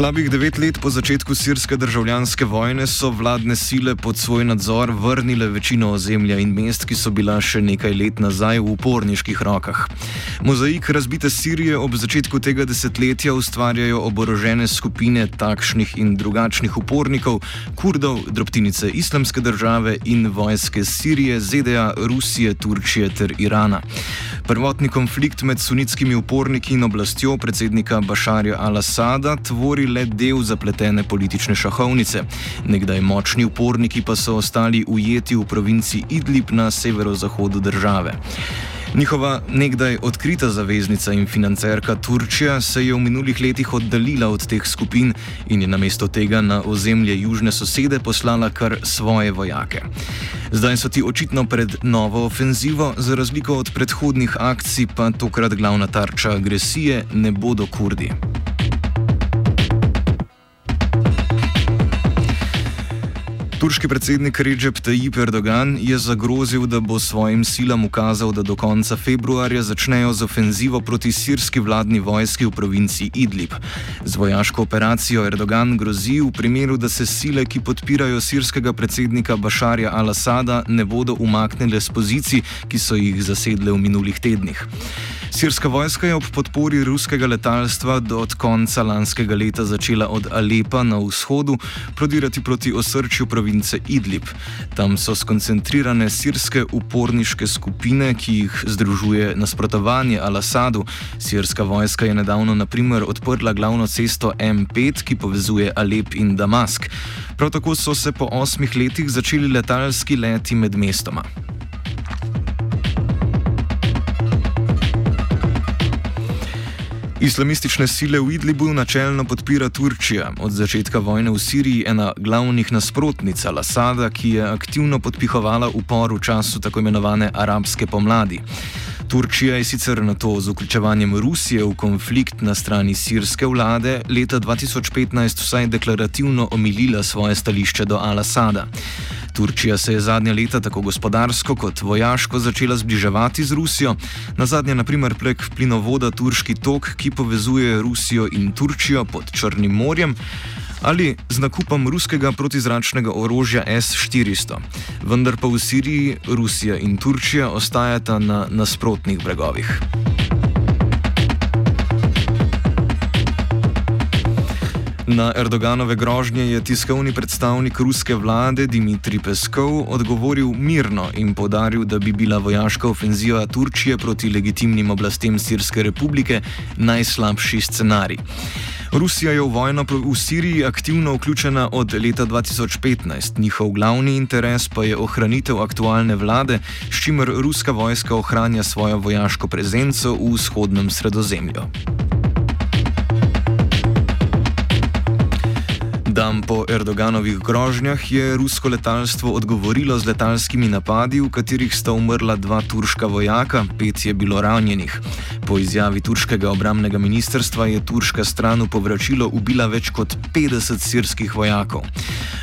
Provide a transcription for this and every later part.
Slabih devet let po začetku sirske državljanske vojne so vladne sile pod svoj nadzor vrnile večino ozemlja in mest, ki so bila še nekaj let nazaj v uporniških rokah. Mozaik razbite Sirije ob začetku tega desetletja ustvarjajo oborožene skupine takšnih in drugačnih upornikov, kurdov, drobtinice islamske države in vojske Sirije, ZDA, Rusije, Turčije ter Irana. Prvotni konflikt med sunitskimi uporniki in oblastjo predsednika Bašarja al-Assada tvori le del zapletene politične šahovnice. Nekdaj močni uporniki pa so ostali ujeti v provinci Idlib na severozahodu države. Njihova nekdaj odkrita zaveznica in financerka Turčija se je v minulih letih oddaljila od teh skupin in je namesto tega na ozemlje južne sosede poslala kar svoje vojake. Zdaj so ti očitno pred novo ofenzivo, za razliko od predhodnih akcij pa tokrat glavna tarča agresije ne bodo kurdi. Turški predsednik Recep Tayyip Erdogan je zagrozil, da bo svojim silam ukazal, da do konca februarja začnejo z ofenzivo proti sirski vladni vojski v provinci Idlib. Z vojaško operacijo Erdogan grozi v primeru, da se sile, ki podpirajo sirskega predsednika Bašarja al-Assada, ne bodo umaknile z pozicij, ki so jih zasedle v minulih tednih. Sirska vojska je ob podpori ruskega letalstva do konca lanskega leta začela od Alepa na vzhodu prodirati proti osrčju province Idlib. Tam so skoncentrirane sirske uporniške skupine, ki jih združuje nasprotovanje Al-Assadu. Sirska vojska je nedavno naprimer odprla glavno cesto M5, ki povezuje Alep in Damask. Prav tako so se po osmih letih začeli letalski leti med mestoma. Islamistične sile v Idlibu načelno podpira Turčija, od začetka vojne v Siriji ena glavnih nasprotnic Al-Assada, ki je aktivno podpihovala upor v času tako imenovane arabske pomladi. Turčija je sicer na to z vključevanjem Rusije v konflikt na strani sirske vlade leta 2015 vsaj deklarativno omilila svoje stališče do Al-Assada. Turčija se je zadnja leta tako gospodarsko kot vojaško začela zbliževati z Rusijo, na zadnje naprimer prek plinovoda Turški tok, ki povezuje Rusijo in Turčijo pod Črnim morjem. Ali z nakupom ruskega protizračnega orožja S-400. Vendar pa v Siriji Rusija in Turčija ostajata na nasprotnih bregovih. Na Erdoganove grožnje je tiskovni predstavnik ruske vlade Dimitrij Peskov odgovoril mirno in podaril, da bi bila vojaška ofenziva Turčije proti legitimnim oblastem Sirske republike najslabši scenarij. Rusija je v vojno v Siriji aktivno vključena od leta 2015, njihov glavni interes pa je ohranitev aktualne vlade, s čimer ruska vojska ohranja svojo vojaško prezenco v vzhodnem sredozemlju. Dan po Erdoganovih grožnjah je rusko letalstvo odgovorilo z letalskimi napadi, v katerih sta umrla dva turška vojaka, pet je bilo ranjenih. Po izjavi turškega obramnega ministrstva je turška stran v povračilo ubila več kot 50 sirskih vojakov.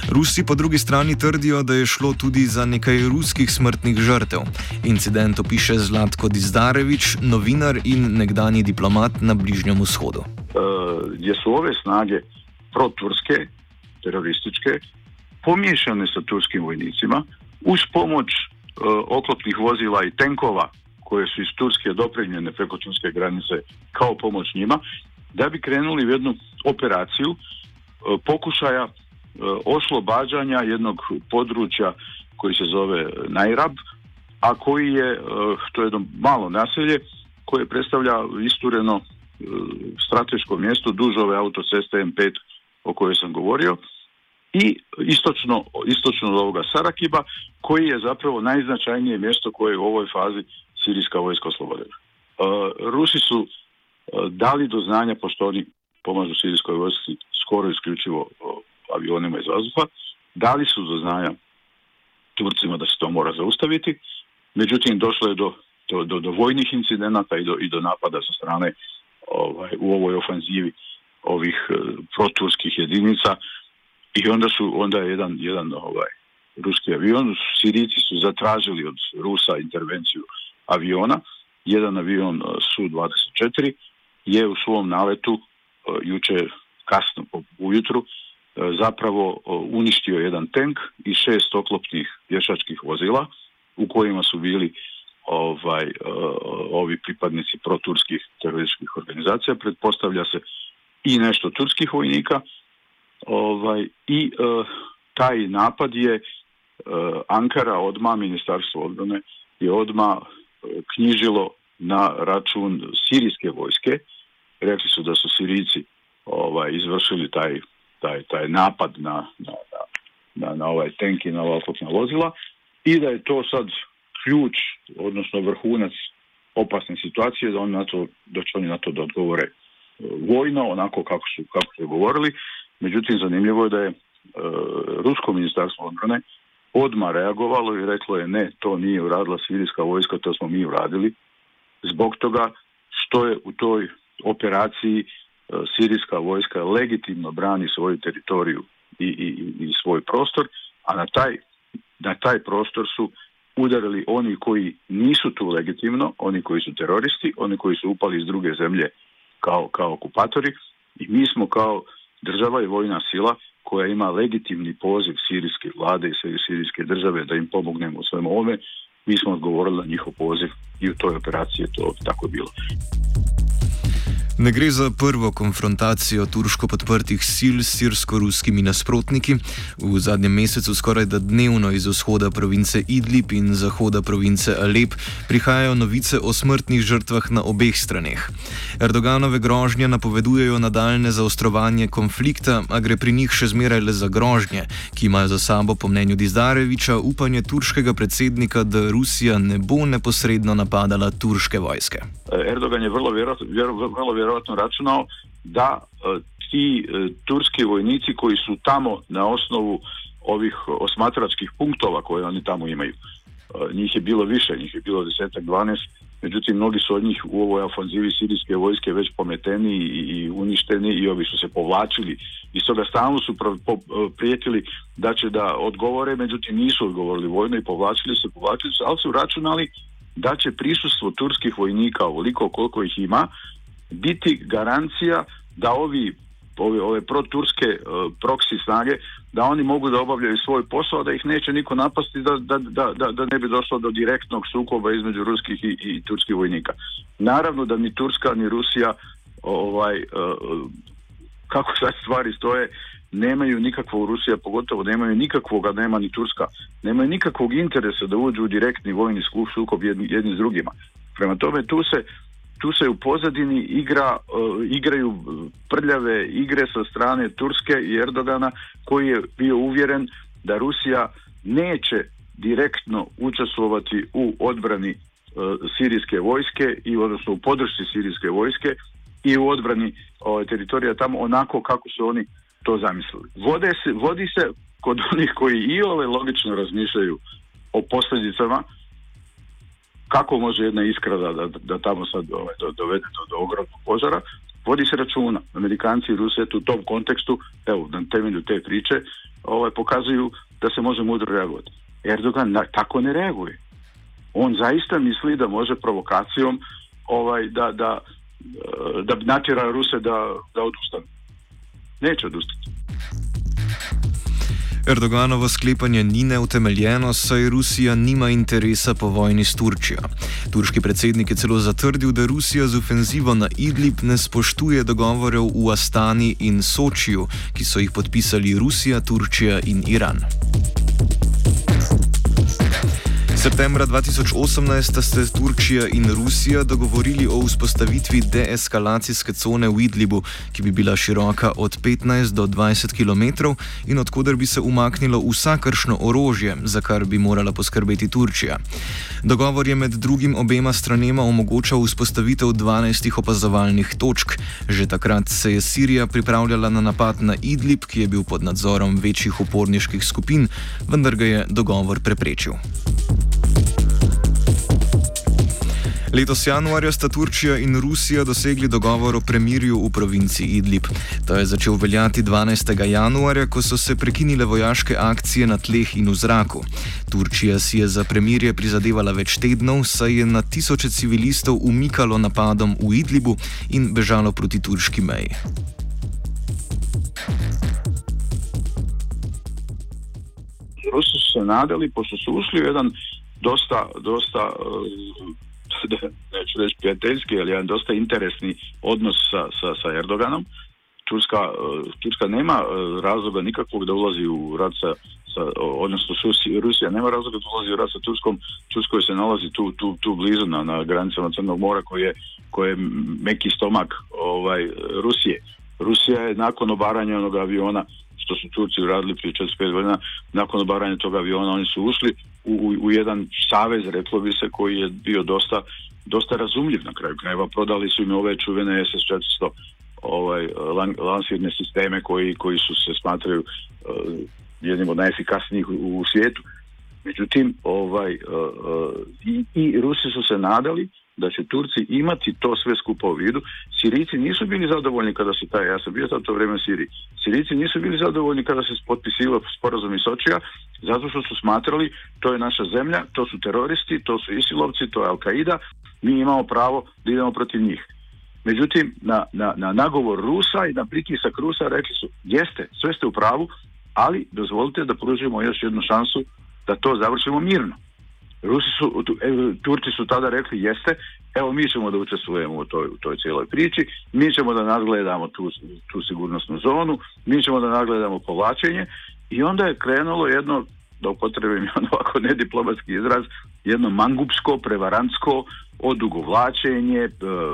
Rusi po drugi strani trdijo, da je šlo tudi za nekaj ruskih smrtnih žrtev. Incident opiše Zlatko Dizdarevič, novinar in nekdani diplomat na Bližnjem vzhodu. Uh, je so ove snage proturske terorističke, pomiješane sa turskim vojnicima, uz pomoć oklopnih vozila i tenkova koje su iz Turske dopremljene preko turske granice kao pomoć njima, da bi krenuli u jednu operaciju e, pokušaja e, oslobađanja jednog područja koji se zove Najrab, a koji je, e, to je jedno malo naselje, koje predstavlja istureno strateško mjesto duž ove autoceste M5 o kojoj sam govorio i istočno, istočno od ovoga Sarakiba koji je zapravo najznačajnije mjesto koje je u ovoj fazi sirijska vojska oslobodila. Rusi su dali do znanja, pošto oni pomažu sirijskoj vojsci skoro isključivo avionima iz vazduha, dali su do znanja Turcima da se to mora zaustaviti, međutim došlo je do, do, do, vojnih incidenata i do, i do napada sa strane ovaj, u ovoj ofanzivi ovih proturskih jedinica i onda su onda je jedan, jedan ovaj, ruski avion, Sirici su zatražili od Rusa intervenciju aviona, jedan avion e, Su-24 je u svom naletu e, juče kasno ujutru zapravo uništio jedan tank i šest oklopnih pješačkih vozila u kojima su bili ovaj ovi pripadnici proturskih terorističkih organizacija. Pretpostavlja se i nešto turskih vojnika. Ovaj i taj napad je Ankara odma ministarstvo obrane je odma knjižilo na račun sirijske vojske. Rekli su da su Sirijci ovaj izvršili taj taj, taj napad na, na, na, na ovaj tank i na ova vozila i da je to sad ključ, odnosno vrhunac opasne situacije, da, on na to, da će oni na to da odgovore. e, vojno, onako kako su, kako su govorili. Međutim, zanimljivo je da je e, Rusko ministarstvo obrane odmah reagovalo i reklo je ne, to nije uradila sirijska vojska, to smo mi uradili. Zbog toga što je u toj operaciji e, sirijska vojska legitimno brani svoju teritoriju i, i, i svoj prostor, a na taj, na taj prostor su udarili oni koji nisu tu legitimno, oni koji su teroristi, oni koji su upali iz druge zemlje kao, kao okupatori i mi smo kao država i vojna sila koja ima legitimni poziv sirijske vlade i sirijske države da im pomognemo u svemu ovome, mi smo odgovorili na njihov poziv i u toj operaciji je to tako bilo. Ne gre za prvo konfrontacijo turško podprtih sil s sirsko-ruskimi nasprotniki. V zadnjem mesecu skoraj da dnevno iz vzhoda province Idlib in zahoda province Alep prihajajo novice o smrtnih žrtvah na obeh straneh. Erdoganove grožnje napovedujejo nadaljne zaostrovanje konflikta, a gre pri njih še zmeraj le za grožnje, ki imajo za sabo, po mnenju Dizdareviča, upanje turškega predsednika, da Rusija ne bo neposredno napadala turške vojske. Erdogan je vrlo vjerojatno vjerojatno računao da e, ti e, turski vojnici koji su tamo na osnovu ovih osmatračkih punktova koje oni tamo imaju. E, njih je bilo više, njih je bilo desetak, dvanest, međutim mnogi su od njih u ovoj ofanzivi sirijske vojske već pometeni i, uništeni i ovi su se povlačili i stoga stalno su prijetili da će da odgovore, međutim nisu odgovorili vojno i povlačili se, povlačili se, ali su računali da će prisustvo turskih vojnika ovoliko koliko ih ima biti garancija da ovi ove, ove proturske uh, proksi snage da oni mogu da obavljaju svoj posao da ih neće niko napasti da, da, da, da ne bi došlo do direktnog sukoba između ruskih i, i turskih vojnika. Naravno da ni Turska ni Rusija ovaj uh, kako sad stvari stoje nemaju nikakvog Rusija pogotovo nemaju nikakvog, nema ni Turska, nemaju nikakvog interesa da uđu u direktni vojni sukob jedni, jedni s drugima. Prema tome tu se tu se u pozadini igra, uh, igraju prljave igre sa strane Turske i Erdogana koji je bio uvjeren da Rusija neće direktno učestvovati u odbrani uh, sirijske vojske i odnosno u podršci sirijske vojske i u odbrani uh, teritorija tamo onako kako su oni to zamislili. Vode se, vodi se kod onih koji i ove logično razmišljaju o posljedicama kako može jedna iskra da, da, da tamo sad ovaj, dovede do, do ogromnog požara, vodi se računa. Amerikanci i Rusije u tom kontekstu, evo, na temelju te priče, ovaj, pokazuju da se može mudro reagovati. Erdogan na, tako ne reaguje. On zaista misli da može provokacijom ovaj, da, da, da natjera Ruse da, da odustanu. Neće odustati. Erdoganovo sklepanje ni neutemeljeno, saj Rusija nima interesa po vojni s Turčijo. Turški predsednik je celo zatrdil, da Rusija z ofenzivo na Idlib ne spoštuje dogovorov v Astani in Sočiju, ki so jih podpisali Rusija, Turčija in Iran. Septembra 2018 sta se Turčija in Rusija dogovorili o vzpostavitvi deeskalacijske cone v Idlibu, ki bi bila široka od 15 do 20 km in odkuder bi se umaknilo vsakršno orožje, za kar bi morala poskrbeti Turčija. Dogovor je med drugim obema stranema omogočal vzpostavitev 12 opazovalnih točk. Že takrat se je Sirija pripravljala na napad na Idlib, ki je bil pod nadzorom večjih uporniških skupin, vendar ga je dogovor preprečil. Letos januarja sta Turčija in Rusija dosegli dogovor o premirju v provinci Idlib. Ta je začel veljati 12. januarja, ko so se prekinile vojaške akcije na tleh in v zraku. Turčija si je za premirje prizadevala več tednov, saj je na tisoče civilistov umikalo napadom v Idlibu in bežalo proti turški meji. Rusi su se nadali, pošto su ušli u jedan dosta, dosta uh, neću reći prijateljski, ali jedan dosta interesni odnos sa, sa, sa Erdoganom. Turska, uh, Turska nema uh, razloga nikakvog da ulazi u rat sa, sa odnosno Rusija nema razloga da ulazi u rat sa Turskom. Turskoj se nalazi tu, tu, tu blizu na, na granicama Crnog mora koji je, koji je meki stomak ovaj, Rusije. Rusija je nakon obaranja onog aviona što su Turci uradili prije 45 godina, nakon obaranja tog aviona oni su ušli u, u, u jedan savez, reklo bi se, koji je bio dosta, dosta razumljiv na kraju krajeva. Prodali su im ove čuvene SS-400 ovaj, lansirne sisteme koji, koji su se smatraju uh, jednim od najefikasnijih u, u svijetu. Međutim, ovaj, uh, uh, i, i Rusi su se nadali da će Turci imati to sve skupo u vidu. Sirici nisu bili zadovoljni kada su taj, ja sam bio to vrijeme u Siriji, Sirici nisu bili zadovoljni kada se potpisivao sporazum iz Sočija, zato što su smatrali to je naša zemlja, to su teroristi, to su Isilovci, to je Al-Qaida, mi imamo pravo da idemo protiv njih. Međutim, na, na, na nagovor Rusa i na pritisak Rusa rekli su, jeste, sve ste u pravu, ali dozvolite da pružimo još jednu šansu da to završimo mirno. Rusi su, Turci su tada rekli jeste, evo mi ćemo da učestvujemo u toj, u toj cijeloj priči, mi ćemo da nadgledamo tu, tu sigurnosnu zonu, mi ćemo da nadgledamo povlačenje i onda je krenulo jedno, da upotrebim ovako nediplomatski izraz, jedno mangupsko, prevarantsko odugovlačenje,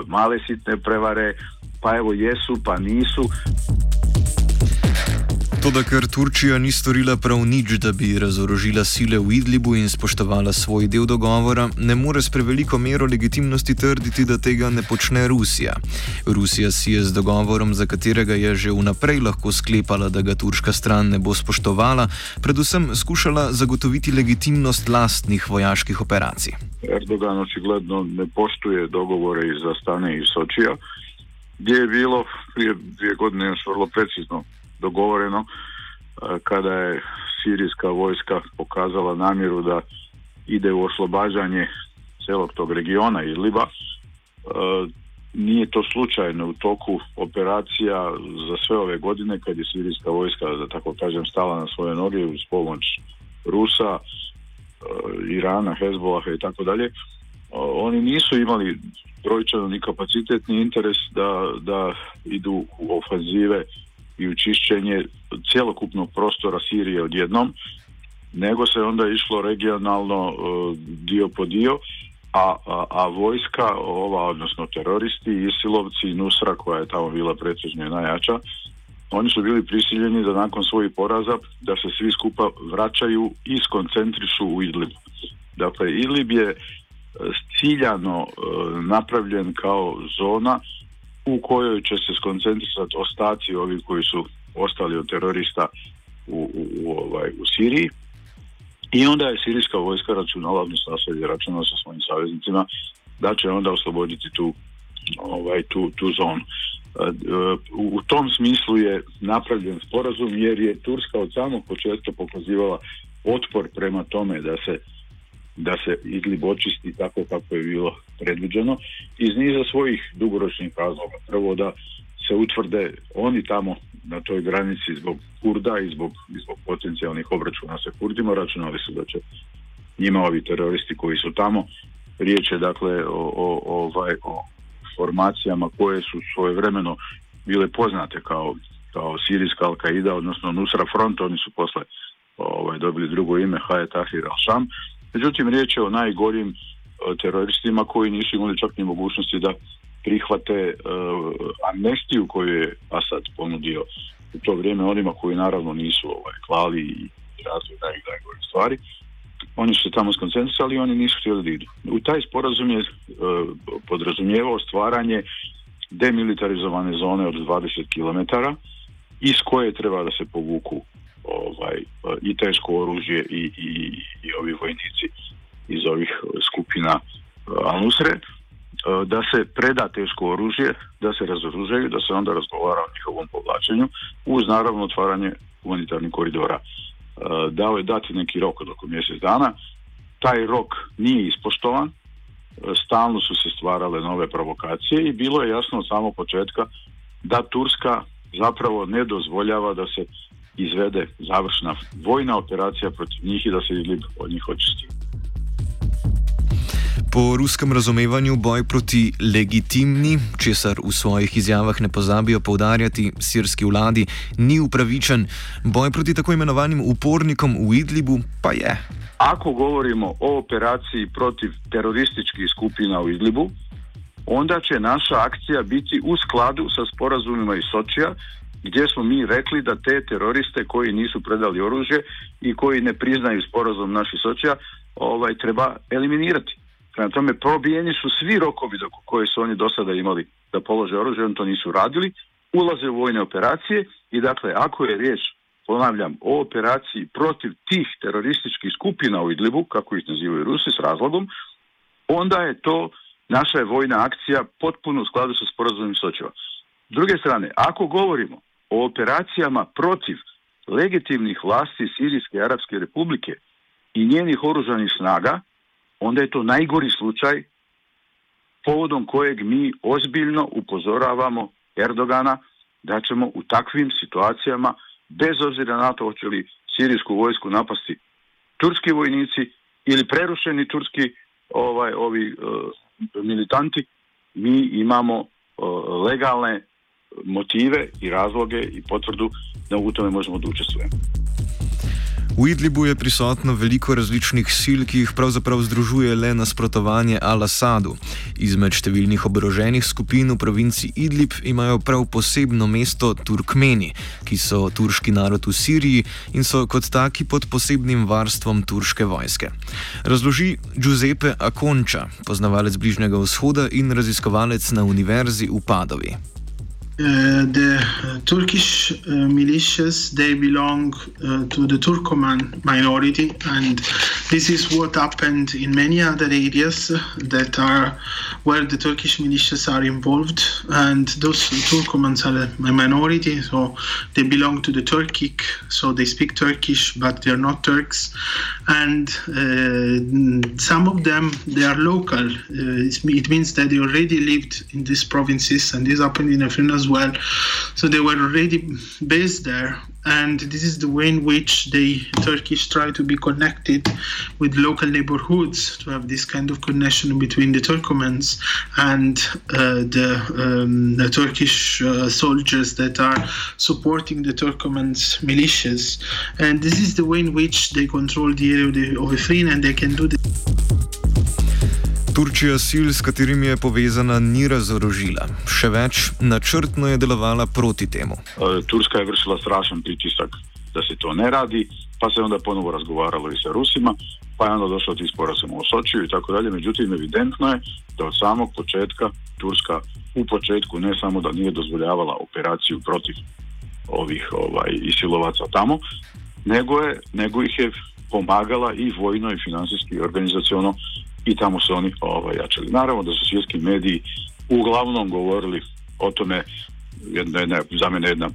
male sitne prevare, pa evo jesu, pa nisu. Toda ker Turčija ni storila prav nič, da bi razorožila sile v Idlibu in spoštovala svoj del dogovora, ne more s preveliko mero legitimnosti trditi, da tega ne počne Rusija. Rusija si je z dogovorom, za katerega je že vnaprej lahko sklepala, da ga turška stran ne bo spoštovala, predvsem skušala zagotoviti legitimnost lastnih vojaških operacij. Erdogan očigledno ne poštuje dogovore iz Astane i Sočija, gdje je bilo prije dvije godine još vrlo precizno dogovoreno kada je sirijska vojska pokazala namjeru da ide u oslobađanje celog tog regiona Idliba. Nije to slučajno u toku operacija za sve ove godine kad je sirijska vojska, da tako kažem, stala na svoje noge uz pomoć Rusa, Irana, Hezbolaha i tako dalje. Oni nisu imali brojčano ni kapacitet ni interes da, da idu u ofanzive i u čišćenje cjelokupnog prostora Sirije odjednom, nego se onda išlo regionalno e, dio po dio, a, a, a vojska, ova, odnosno teroristi, Isilovci, Nusra koja je tamo bila pretežno i najjača, oni su bili prisiljeni da nakon svojih poraza da se svi skupa vraćaju i skoncentrišu u Idlib. Dakle, Idlib je e, ciljano e, napravljen kao zona u kojoj će se skoncentrisati ostaci ovi koji su ostali od terorista u, u, u, ovaj, u Siriji i onda je sirijska vojska računala, odnosno sad je računala sa svojim saveznicima da će onda osloboditi tu, ovaj, tu, tu zonu. E, u tom smislu je napravljen sporazum jer je Turska od samog početka pokazivala otpor prema tome da se da se Idlib očisti tako kako je bilo predviđeno iz niza svojih dugoročnih razloga. Prvo da se utvrde oni tamo na toj granici zbog Kurda i zbog, i zbog potencijalnih obračuna sa Kurdima, računali su da će njima ovi teroristi koji su tamo, riječ je dakle o, o, ovaj, o formacijama koje su svojevremeno bile poznate kao, kao sirijska Al-Qaida, odnosno Nusra Front, oni su posle ovaj, dobili drugo ime Hayat Tahrir al-Sham. Međutim, riječ je o najgorim e, teroristima koji nisu imali čak ni mogućnosti da prihvate uh, amnestiju koju je Asad ponudio u to vrijeme onima koji naravno nisu ovaj, klali i razvoj najgore stvari. Oni su se tamo skoncentrisali i oni nisu htjeli da idu. U taj sporazum je uh, podrazumijevao stvaranje demilitarizovane zone od 20 km iz koje treba da se povuku ovaj, i teško oružje i, i, i ovi vojnici iz ovih skupina Al-Nusre da se preda teško oružje, da se razoružaju, da se onda razgovara o njihovom povlačenju uz naravno otvaranje humanitarnih koridora. Dao je dati neki rok od oko mjesec dana. Taj rok nije ispoštovan, stalno su se stvarale nove provokacije i bilo je jasno od samog početka da Turska zapravo ne dozvoljava da se izvede završna vojna operacija protiv njih i da se Idlib od njih očisti. Po ruskem razumevanju boj proti legitimni, česar v svojih izjavah ne pozabijo povdarjati sirski vladi, ni upravičen, boj proti tako imenovanim upornikom v Idlibu pa je. Ako govorimo o operaciji protiv terorističkih skupina u Idlibu, onda će naša akcija biti u skladu sa sporazumima iz Sočija, gdje smo mi rekli da te teroriste koji nisu predali oružje i koji ne priznaju sporazum naših Sočija, ovaj, treba eliminirati. Prema tome, probijeni su svi rokovi koje su oni do sada imali da polože oružje, oni to nisu radili, ulaze u vojne operacije i dakle, ako je riječ, ponavljam, o operaciji protiv tih terorističkih skupina u Idlibu, kako ih nazivaju Rusi, s razlogom, onda je to naša je vojna akcija potpuno u skladu sa sporazumom Sočeva. S druge strane, ako govorimo o operacijama protiv legitimnih vlasti Sirijske Arapske republike i njenih oružanih snaga, onda je to najgori slučaj povodom kojeg mi ozbiljno upozoravamo Erdogana da ćemo u takvim situacijama, bez obzira na to hoće li sirijsku vojsku napasti turski vojnici ili prerušeni turski ovaj ovi e, militanti, mi imamo e, legalne motive i razloge i potvrdu da u tome možemo da učestvujemo. V Idlibu je prisotno veliko različnih sil, ki jih pravzaprav združuje le nasprotovanje Al-Assadu. Izmed številnih oboroženih skupin v provinci Idlib imajo prav posebno mesto Turkmeni, ki so turški narod v Siriji in so kot taki pod posebnim varstvom turške vojske. Razloži Giuseppe Akonča, poznavalec Bližnjega vzhoda in raziskovalec na univerzi v Padovi. Uh, the uh, Turkish uh, militias they belong uh, to the Turkoman minority, and this is what happened in many other areas that are where the Turkish militias are involved. And those Turkomans are a minority, so they belong to the Turkic, so they speak Turkish, but they are not Turks. And some of them they are local. It means that they already lived in these provinces, and this happened in Afrin as well. So they were already based there, and this is the way in which the Turkish try to be connected with local neighborhoods to have this kind of connection between the Turkomans and uh, the, um, the, Turkish uh, soldiers that are supporting the Turkomans militias. And this is the way in which they control the area of, Afrin, and they can do this. Turčija sil, s katerimi je povezana, ni razorožila. Še več, načrtno je delovala proti temu. E, Turska je vršila strašen pritisak, da se to ne radi, pa se onda ponovo razgovaralo i sa Rusima, pa je onda došlo ti sporazum o Sočiju i tako dalje. Međutim, evidentno je da od samog početka Turska u početku ne samo da nije dozvoljavala operaciju protiv ovih ovaj, isilovaca tamo, nego, je, nego ih je pomagala i vojno i financijski i organizaciono i tamo su oni ovaj, jačali. Naravno da su svjetski mediji uglavnom govorili o tome, jedna, jedna, za mene jedna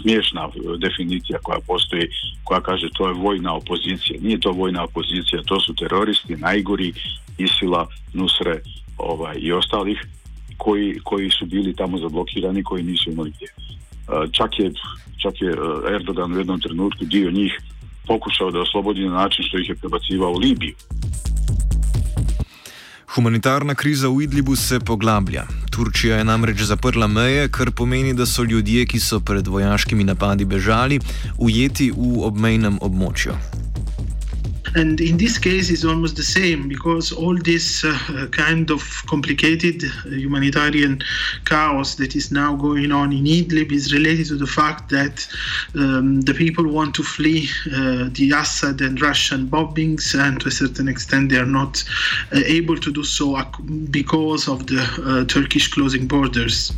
smiješna definicija koja postoji, koja kaže to je vojna opozicija. Nije to vojna opozicija, to su teroristi, najgori, Isila, Nusre ovaj, i ostalih koji, koji su bili tamo zablokirani, koji nisu imali gdje. E, Čak je, čak je e, Erdogan u jednom trenutku dio njih pokušao da oslobodi na način što ih je prebacivao u Libiju. Humanitarna kriza v Idlibu se poglablja. Turčija je namreč zaprla meje, kar pomeni, da so ljudje, ki so pred vojaškimi napadi bežali, ujeti v obmejnem območju. And in this case, it's almost the same because all this uh, kind of complicated humanitarian chaos that is now going on in Idlib is related to the fact that um, the people want to flee uh, the Assad and Russian bombings, and to a certain extent, they are not uh, able to do so because of the uh, Turkish closing borders.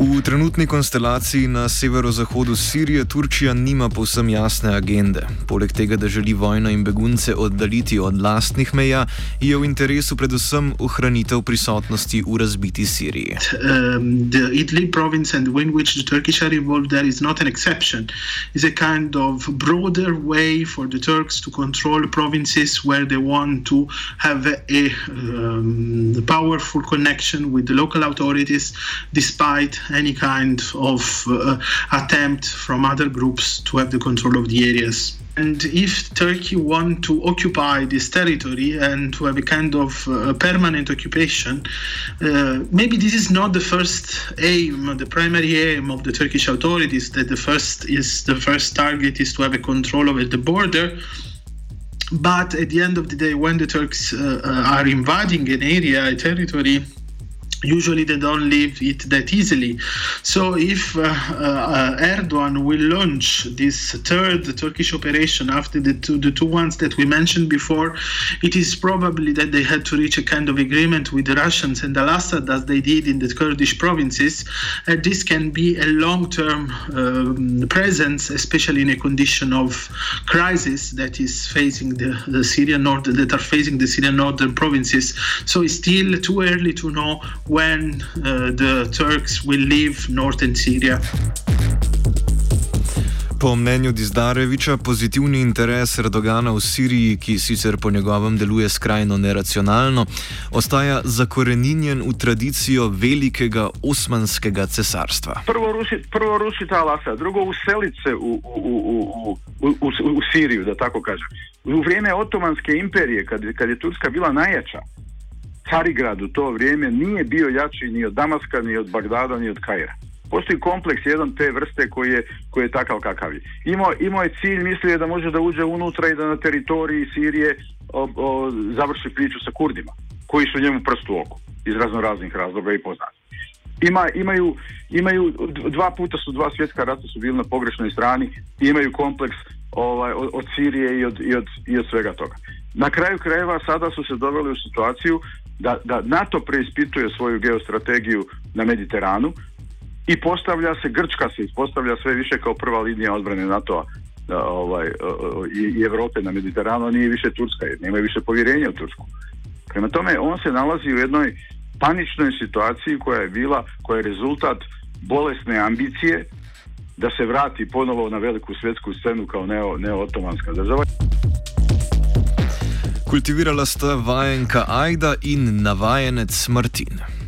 V trenutni konstelaciji na severozahodu Sirije Turčija nima povsem jasne agende. Poleg tega, da želi vojno in begunce oddaljiti od lastnih meja, je v interesu predvsem ohranitev prisotnosti v razbiti Siriji. Um, the Idlib province and the way in which the Turkish are involved there is not an exception. It's a kind of broader way for the Turks to control provinces where they want to have a um, powerful connection with the local authorities despite any kind of uh, attempt from other groups to have the control of the areas. And if Turkey want to occupy this territory and to have a kind of uh, permanent occupation, uh, maybe this is not the first aim, the primary aim of the Turkish authorities. That the first is the first target is to have a control over the border. But at the end of the day, when the Turks uh, uh are invading an area, a territory, usually they don't leave it that easily. So if uh, uh, Erdogan will launch this third Turkish operation after the two, the two ones that we mentioned before, it is probably that they had to reach a kind of agreement with the Russians and Al-Assad as they did in the Kurdish provinces. And this can be a long-term um, presence, especially in a condition of crisis that is facing the, the Syrian north that are facing the Syrian northern provinces. So it's still too early to know when uh, the Turks will leave northern Syria. Po mnenju Dizdareviča, pozitivni interes Erdogana v Siriji, ki sicer po njegovem deluje skrajno neracionalno, ostaja zakoreninjen v tradicijo velikega osmanskega cesarstva. Prvo rušiti prvo ruši Al-Assad, drugo useliti se u, u, u, u, u Siriju, da tako kažem. U vrijeme Otomanske imperije, kad, kad je Turska bila najjača, Carigrad u to vrijeme nije bio jači ni od Damaska, ni od Bagdada, ni od Kaira. Postoji kompleks jedan te vrste koji je, koji je takav kakav je. Imao, imao je cilj, mislio da može da uđe unutra i da na teritoriji Sirije o, o, završi priču sa Kurdima, koji su njemu prst u oku, iz razno raznih razloga i poznati. Ima, imaju, imaju, dva puta su dva svjetska rata su bili na pogrešnoj strani, imaju kompleks ovaj, od, od Sirije i od, i, od, i od svega toga. Na kraju krajeva sada su se doveli u situaciju da, da NATO preispituje svoju geostrategiju na Mediteranu i postavlja se, Grčka se ispostavlja sve više kao prva linija odbrane NATO-a ovaj, i, i Europe na Mediteranu, a nije više Turska, jer nema više povjerenja u Tursku. Prema tome, on se nalazi u jednoj paničnoj situaciji koja je bila, koja je rezultat bolesne ambicije da se vrati ponovo na veliku svjetsku scenu kao neo, neo-otomanska država. Kultivirala sta vajenka Ajda in navajenec Martin.